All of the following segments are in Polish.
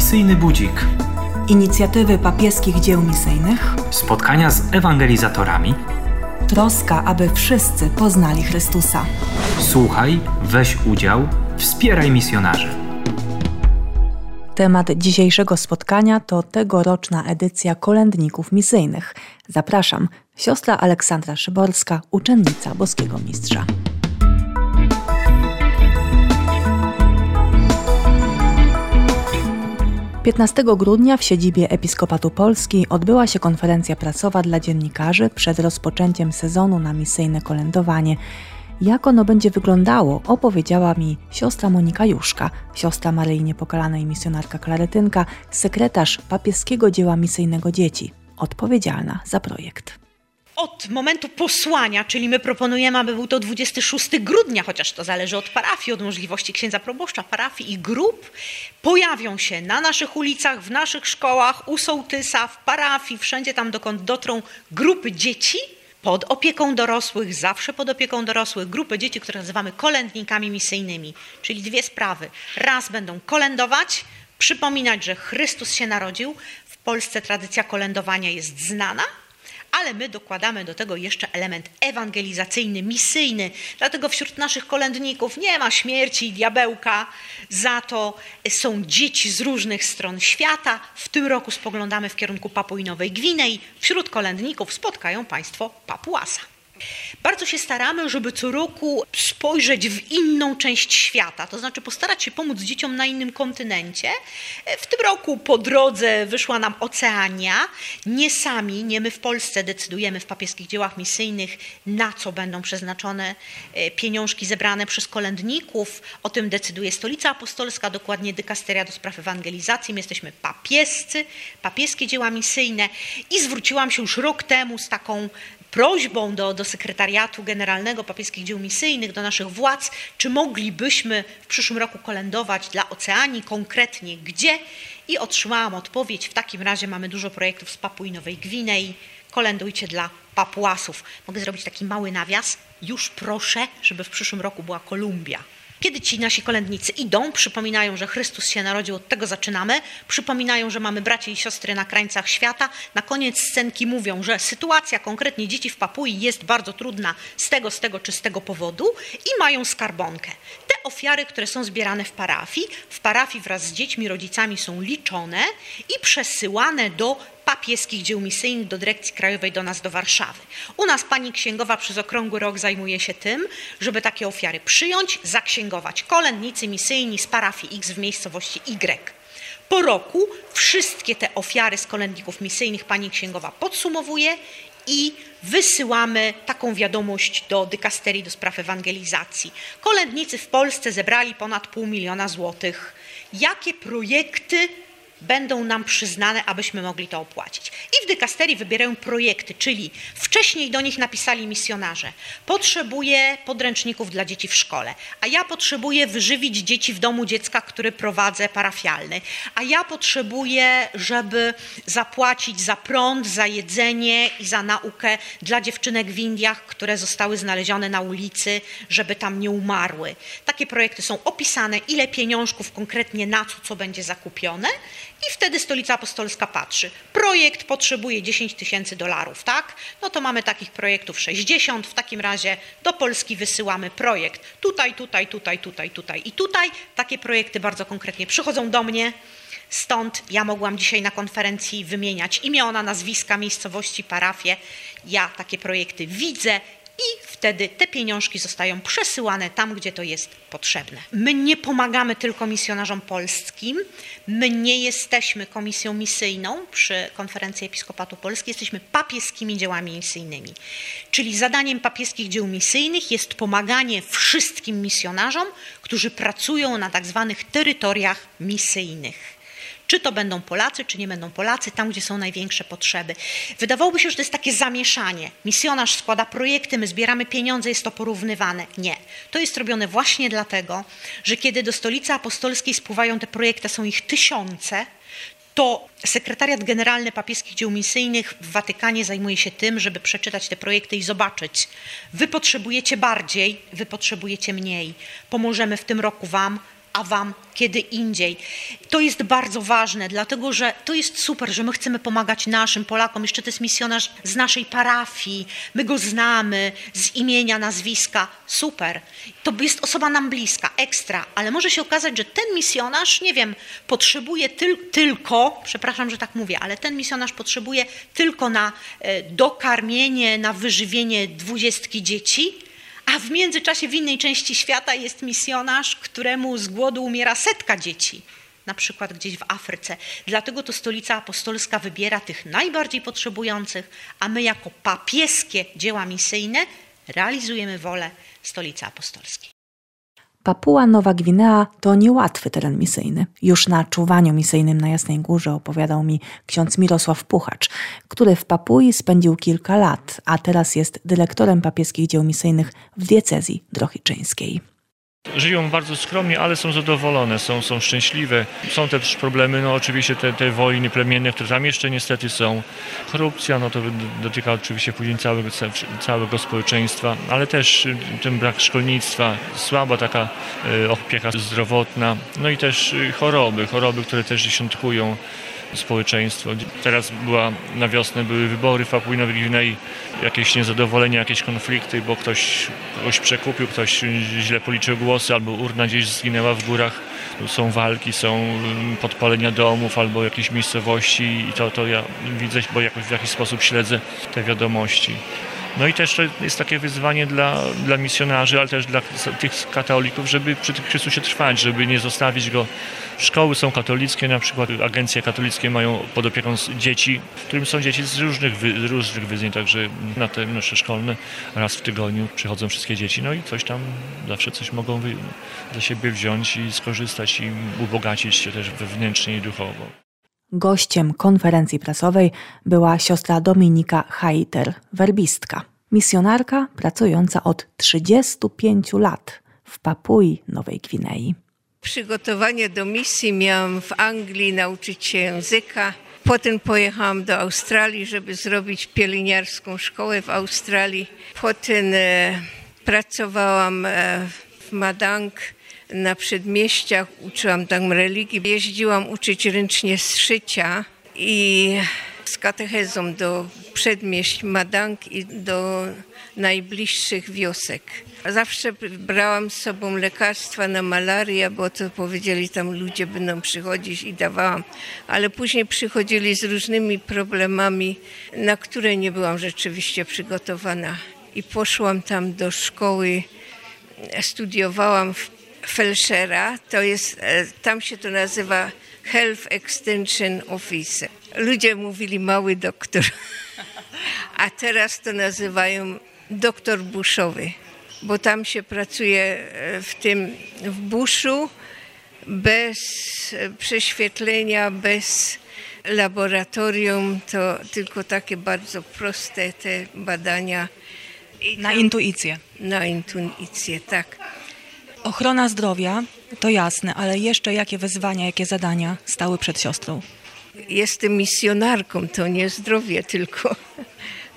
Misyjny Budzik. Inicjatywy papieskich dzieł misyjnych. Spotkania z ewangelizatorami. Troska, aby wszyscy poznali Chrystusa. Słuchaj, weź udział, wspieraj misjonarzy. Temat dzisiejszego spotkania to tegoroczna edycja kolędników misyjnych. Zapraszam, siostra Aleksandra Szyborska, uczennica Boskiego Mistrza. 15 grudnia w siedzibie Episkopatu Polski odbyła się konferencja prasowa dla dziennikarzy przed rozpoczęciem sezonu na misyjne kolędowanie. Jak ono będzie wyglądało, opowiedziała mi siostra Monika Juszka, siostra Maryi Niepokalanej misjonarka Klaretynka, sekretarz papieskiego dzieła misyjnego dzieci, odpowiedzialna za projekt od momentu posłania, czyli my proponujemy, aby był to 26 grudnia, chociaż to zależy od parafii, od możliwości księdza proboszcza, parafii i grup, pojawią się na naszych ulicach, w naszych szkołach, u sołtysa, w parafii, wszędzie tam, dokąd dotrą grupy dzieci, pod opieką dorosłych, zawsze pod opieką dorosłych, grupy dzieci, które nazywamy kolędnikami misyjnymi. Czyli dwie sprawy. Raz będą kolędować, przypominać, że Chrystus się narodził. W Polsce tradycja kolędowania jest znana, ale my dokładamy do tego jeszcze element ewangelizacyjny, misyjny. Dlatego wśród naszych kolędników nie ma śmierci i diabełka, za to są dzieci z różnych stron świata. W tym roku spoglądamy w kierunku Papui Nowej Gwinei. Wśród kolędników spotkają Państwo Papuasa. Bardzo się staramy, żeby co roku spojrzeć w inną część świata, to znaczy postarać się pomóc dzieciom na innym kontynencie. W tym roku po drodze wyszła nam Oceania. Nie sami, nie my w Polsce decydujemy w papieskich dziełach misyjnych, na co będą przeznaczone e, pieniążki zebrane przez kolędników. O tym decyduje Stolica Apostolska, dokładnie Dykasteria do spraw ewangelizacji. My jesteśmy papiescy, papieskie dzieła misyjne i zwróciłam się już rok temu z taką prośbą do, do Sekretariatu Generalnego Papieskich Dzieł Misyjnych, do naszych władz, czy moglibyśmy w przyszłym roku kolędować dla Oceanii, konkretnie gdzie. I otrzymałam odpowiedź, w takim razie mamy dużo projektów z Papui Nowej Gwinei, kolędujcie dla Papuasów. Mogę zrobić taki mały nawias? Już proszę, żeby w przyszłym roku była Kolumbia. Kiedy ci nasi kolędnicy idą, przypominają, że Chrystus się narodził, od tego zaczynamy, przypominają, że mamy braci i siostry na krańcach świata, na koniec scenki mówią, że sytuacja konkretnie dzieci w Papui jest bardzo trudna z tego, z tego czy z tego powodu i mają skarbonkę. Te ofiary, które są zbierane w parafii, w parafii wraz z dziećmi, rodzicami są liczone i przesyłane do papieskich dzieł misyjnych do Dyrekcji Krajowej do nas, do Warszawy. U nas pani księgowa przez okrągły rok zajmuje się tym, żeby takie ofiary przyjąć, zaksięgować. Kolędnicy misyjni z parafii X w miejscowości Y. Po roku wszystkie te ofiary z kolędników misyjnych pani księgowa podsumowuje i wysyłamy taką wiadomość do dykasterii do spraw ewangelizacji. Kolędnicy w Polsce zebrali ponad pół miliona złotych. Jakie projekty będą nam przyznane, abyśmy mogli to opłacić. I w dykasterii wybierają projekty, czyli wcześniej do nich napisali misjonarze. Potrzebuję podręczników dla dzieci w szkole, a ja potrzebuję wyżywić dzieci w domu dziecka, który prowadzę parafialny, a ja potrzebuję, żeby zapłacić za prąd, za jedzenie i za naukę dla dziewczynek w Indiach, które zostały znalezione na ulicy, żeby tam nie umarły. Takie projekty są opisane, ile pieniążków konkretnie na co, co będzie zakupione i wtedy Stolica Apostolska patrzy. Projekt potrzebuje 10 tysięcy dolarów, tak? No to mamy takich projektów 60. W takim razie do Polski wysyłamy projekt. Tutaj, tutaj, tutaj, tutaj, tutaj i tutaj. Takie projekty bardzo konkretnie przychodzą do mnie. Stąd ja mogłam dzisiaj na konferencji wymieniać imiona, nazwiska, miejscowości, parafie. Ja takie projekty widzę wtedy te pieniążki zostają przesyłane tam, gdzie to jest potrzebne. My nie pomagamy tylko misjonarzom polskim, my nie jesteśmy komisją misyjną przy konferencji Episkopatu Polski, jesteśmy papieskimi dziełami misyjnymi. Czyli zadaniem papieskich dzieł misyjnych jest pomaganie wszystkim misjonarzom, którzy pracują na tak zwanych terytoriach misyjnych. Czy to będą Polacy, czy nie będą Polacy, tam gdzie są największe potrzeby. Wydawałoby się, że to jest takie zamieszanie. Misjonarz składa projekty, my zbieramy pieniądze, jest to porównywane. Nie. To jest robione właśnie dlatego, że kiedy do stolicy apostolskiej spływają te projekty, są ich tysiące, to Sekretariat Generalny Papieskich Dzieł Misyjnych w Watykanie zajmuje się tym, żeby przeczytać te projekty i zobaczyć. Wy potrzebujecie bardziej, wy potrzebujecie mniej. Pomożemy w tym roku Wam, a Wam kiedy indziej. To jest bardzo ważne, dlatego że to jest super, że my chcemy pomagać naszym Polakom. Jeszcze to jest misjonarz z naszej parafii, my go znamy z imienia, nazwiska. Super. To jest osoba nam bliska, ekstra, ale może się okazać, że ten misjonarz, nie wiem, potrzebuje tyl tylko, przepraszam, że tak mówię, ale ten misjonarz potrzebuje tylko na e, dokarmienie, na wyżywienie dwudziestki dzieci a w międzyczasie w innej części świata jest misjonarz, któremu z głodu umiera setka dzieci, na przykład gdzieś w Afryce. Dlatego to stolica apostolska wybiera tych najbardziej potrzebujących, a my jako papieskie dzieła misyjne realizujemy wolę stolicy apostolskiej. Papua Nowa Gwinea to niełatwy teren misyjny. Już na czuwaniu misyjnym na Jasnej Górze opowiadał mi ksiądz Mirosław Puchacz, który w Papui spędził kilka lat, a teraz jest dyrektorem papieskich dzieł misyjnych w diecezji drohiczyńskiej. Żyją bardzo skromnie, ale są zadowolone, są, są szczęśliwe. Są też problemy, no oczywiście te, te wojny plemienne, które tam jeszcze niestety są. Korupcja, no to dotyka oczywiście później całego, całego społeczeństwa, ale też y, ten brak szkolnictwa, słaba taka y, opieka zdrowotna, no i też y, choroby, choroby, które też dziesiątkują społeczeństwo. Teraz była na wiosnę były wybory w Papui Nowej Gwinei, jakieś niezadowolenie, jakieś konflikty, bo ktoś kogoś przekupił, ktoś źle policzył głosy, albo urna gdzieś zginęła w górach. Są walki, są mm, podpalenia domów albo jakieś miejscowości i to, to ja widzę, bo jakoś w jakiś sposób śledzę te wiadomości. No i też jest takie wyzwanie dla, dla misjonarzy, ale też dla tych katolików, żeby przy tym Chrystusie trwać, żeby nie zostawić go. Szkoły są katolickie, na przykład agencje katolickie mają pod opieką dzieci, w którym są dzieci z różnych, wy, różnych wyznań, także na te nasze szkolne raz w tygodniu przychodzą wszystkie dzieci, no i coś tam zawsze coś mogą wy, dla siebie wziąć i skorzystać i ubogacić się też wewnętrznie i duchowo. Gościem konferencji prasowej była siostra Dominika Haiter, werbistka, misjonarka pracująca od 35 lat w Papui Nowej Gwinei. Przygotowanie do misji miałam w Anglii, nauczyć się języka. Potem pojechałam do Australii, żeby zrobić pielęgniarską szkołę w Australii. Potem e, pracowałam e, w Madang na przedmieściach, uczyłam tam religii. Jeździłam uczyć ręcznie szycia i z katechezą do przedmieść Madang i do najbliższych wiosek. Zawsze brałam z sobą lekarstwa na malarię, bo to powiedzieli tam ludzie będą przychodzić i dawałam. Ale później przychodzili z różnymi problemami, na które nie byłam rzeczywiście przygotowana. I poszłam tam do szkoły, studiowałam w Felshera, to jest, e, tam się to nazywa Health Extension Office. Ludzie mówili mały doktor, a teraz to nazywają doktor buszowy, bo tam się pracuje e, w tym, w buszu bez prześwietlenia, bez laboratorium, to tylko takie bardzo proste te badania. na intuicję. Na intuicję, tak. Ochrona zdrowia to jasne, ale jeszcze jakie wyzwania, jakie zadania stały przed siostrą? Jestem misjonarką, to nie zdrowie tylko.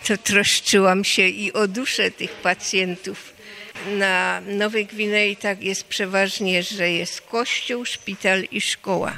To troszczyłam się i o duszę tych pacjentów. Na Nowej Gwinei tak jest przeważnie, że jest kościół, szpital i szkoła.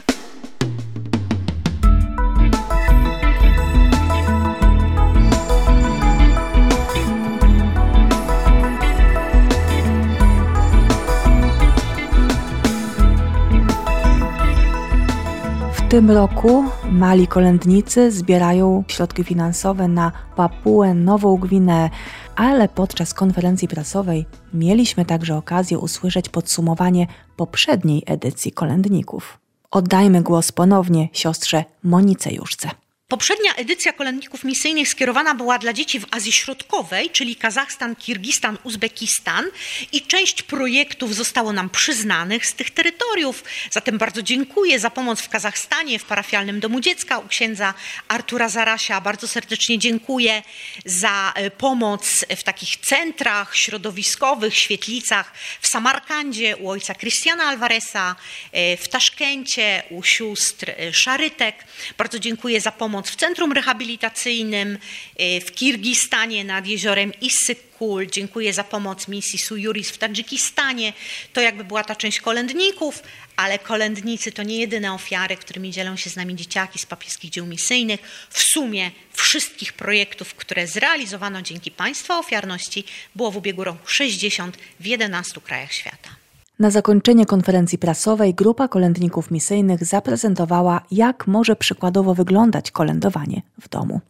Tym roku mali kolędnicy zbierają środki finansowe na Papuę Nową Gwineę, ale podczas konferencji prasowej mieliśmy także okazję usłyszeć podsumowanie poprzedniej edycji kolędników. Oddajmy głos ponownie siostrze Monice Juszce. Poprzednia edycja kolędników misyjnych skierowana była dla dzieci w Azji Środkowej, czyli Kazachstan, Kirgistan, Uzbekistan i część projektów zostało nam przyznanych z tych terytoriów. Zatem bardzo dziękuję za pomoc w Kazachstanie, w parafialnym domu dziecka u księdza Artura Zarasia. Bardzo serdecznie dziękuję za e, pomoc w takich centrach środowiskowych, świetlicach w Samarkandzie u ojca Cristiana Alvareza, e, w Taszkencie u sióstr e, Szarytek. Bardzo dziękuję za pomoc pomoc w centrum rehabilitacyjnym y, w Kirgistanie nad jeziorem Issykul. Dziękuję za pomoc misji Sujuris w Tadżykistanie. To jakby była ta część kolędników, ale kolędnicy to nie jedyne ofiary, którymi dzielą się z nami dzieciaki z papieskich dzieł misyjnych. W sumie wszystkich projektów, które zrealizowano dzięki Państwa ofiarności, było w ubiegłym roku 60 w 11 krajach świata. Na zakończenie konferencji prasowej grupa kolędników misyjnych zaprezentowała, jak może przykładowo wyglądać kolędowanie w domu.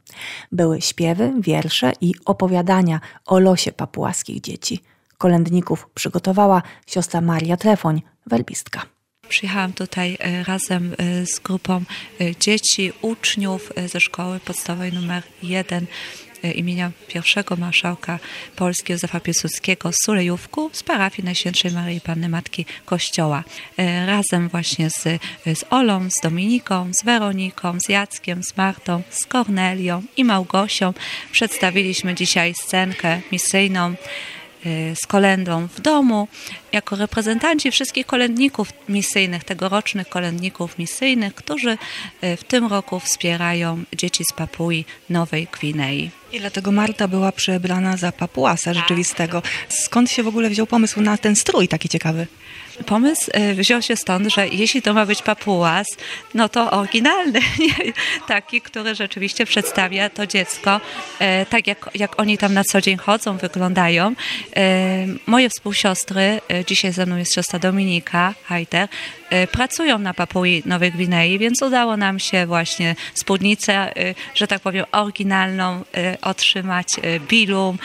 Były śpiewy, wiersze i opowiadania o losie papułaskich dzieci. Kolędników przygotowała siostra Maria Trefoń, werbistka. Przyjechałam tutaj e, razem e, z grupą e, dzieci, uczniów ze szkoły podstawowej numer 1 imienia pierwszego marszałka Polski Józefa Piłsudskiego z Sulejówku z parafii Najświętszej Maryi Panny Matki Kościoła. Razem właśnie z, z Olą, z Dominiką, z Weroniką, z Jackiem, z Martą, z Kornelią i Małgosią przedstawiliśmy dzisiaj scenkę misyjną z kolendą w domu, jako reprezentanci wszystkich kolędników misyjnych, tegorocznych kolędników misyjnych, którzy w tym roku wspierają dzieci z Papui Nowej Gwinei. I dlatego Marta była przebrana za papuasa rzeczywistego. Skąd się w ogóle wziął pomysł na ten strój taki ciekawy? Pomysł wziął się stąd, że jeśli to ma być papułas, no to oryginalny, taki, który rzeczywiście przedstawia to dziecko tak, jak, jak oni tam na co dzień chodzą, wyglądają. Moje współsiostry, dzisiaj ze mną jest siostra Dominika Heiter, pracują na Papui Nowej Gwinei, więc udało nam się właśnie spódnicę, że tak powiem, oryginalną otrzymać, bilum,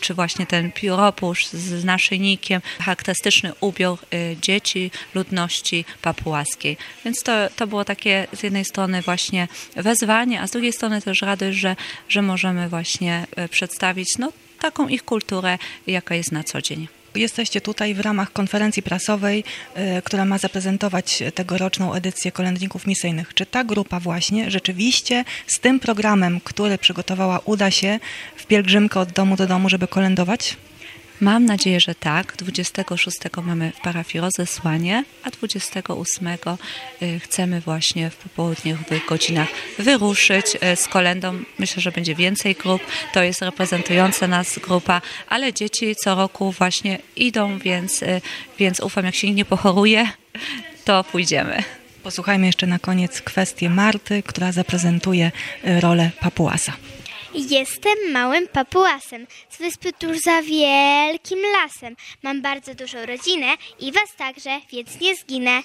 czy właśnie ten pióropusz z naszyjnikiem, charakterystyczny ubiór dzieci ludności papułaskiej. Więc to, to było takie z jednej strony właśnie wezwanie, a z drugiej strony też radość, że, że możemy właśnie przedstawić no, taką ich kulturę, jaka jest na co dzień. Jesteście tutaj w ramach konferencji prasowej, y, która ma zaprezentować tegoroczną edycję kolędników misyjnych. Czy ta grupa właśnie rzeczywiście z tym programem, który przygotowała, uda się w pielgrzymkę od domu do domu, żeby kolędować? Mam nadzieję, że tak. 26 mamy w parafii rozesłanie, a 28 chcemy właśnie w popołudniowych godzinach wyruszyć z kolendą. Myślę, że będzie więcej grup. To jest reprezentująca nas grupa, ale dzieci co roku właśnie idą, więc, więc ufam, jak się nie pochoruje, to pójdziemy. Posłuchajmy jeszcze na koniec kwestię Marty, która zaprezentuje rolę papuasa. Jestem małym papułasem z wyspy tuż za wielkim lasem. Mam bardzo dużą rodzinę i was także, więc nie zginę.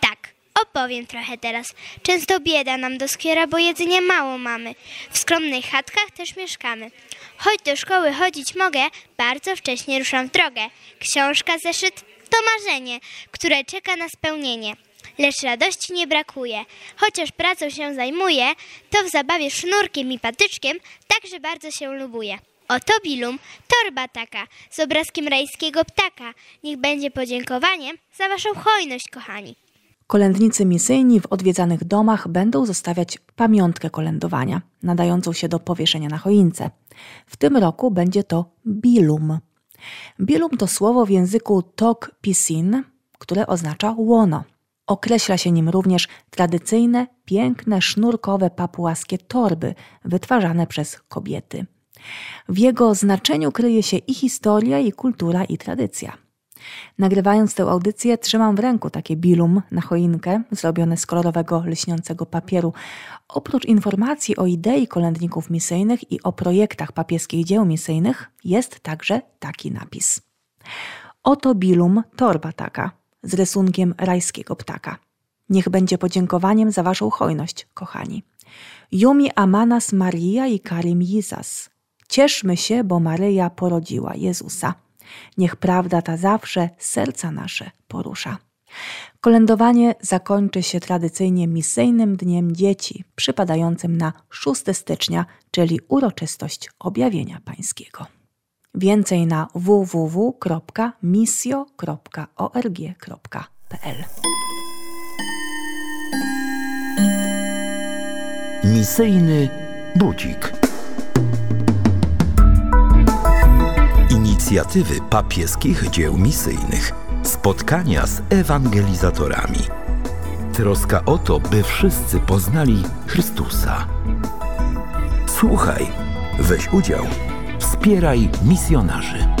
Tak, opowiem trochę teraz. Często bieda nam doskwiera, bo jedzenia mało mamy. W skromnych chatkach też mieszkamy. Choć do szkoły chodzić mogę, bardzo wcześnie ruszam w drogę. Książka, zeszyt to marzenie, które czeka na spełnienie lecz radości nie brakuje. Chociaż pracą się zajmuję, to w zabawie sznurkiem i patyczkiem także bardzo się lubuję. Oto bilum, torba taka, z obrazkiem rajskiego ptaka. Niech będzie podziękowaniem za waszą hojność, kochani. Kolędnicy misyjni w odwiedzanych domach będą zostawiać pamiątkę kolędowania, nadającą się do powieszenia na choince. W tym roku będzie to bilum. Bilum to słowo w języku Tok Pisin, które oznacza łono. Określa się nim również tradycyjne, piękne, sznurkowe papułaskie torby wytwarzane przez kobiety. W jego znaczeniu kryje się i historia, i kultura, i tradycja. Nagrywając tę audycję, trzymam w ręku takie bilum na choinkę, zrobione z kolorowego, lśniącego papieru. Oprócz informacji o idei kolędników misyjnych i o projektach papieskich dzieł misyjnych, jest także taki napis. Oto bilum, torba taka, z rysunkiem rajskiego ptaka. Niech będzie podziękowaniem za waszą hojność, kochani. Jumi Amanas Maria i Karim Jizas. Cieszmy się, bo Maryja porodziła Jezusa. Niech prawda ta zawsze serca nasze porusza. Kolędowanie zakończy się tradycyjnie misyjnym Dniem Dzieci, przypadającym na 6 stycznia, czyli uroczystość objawienia pańskiego. Więcej na www.misjo.org.pl Misyjny budzik. Inicjatywy papieskich dzieł misyjnych. Spotkania z ewangelizatorami. Troska o to, by wszyscy poznali Chrystusa. Słuchaj, weź udział, wspieraj misjonarzy.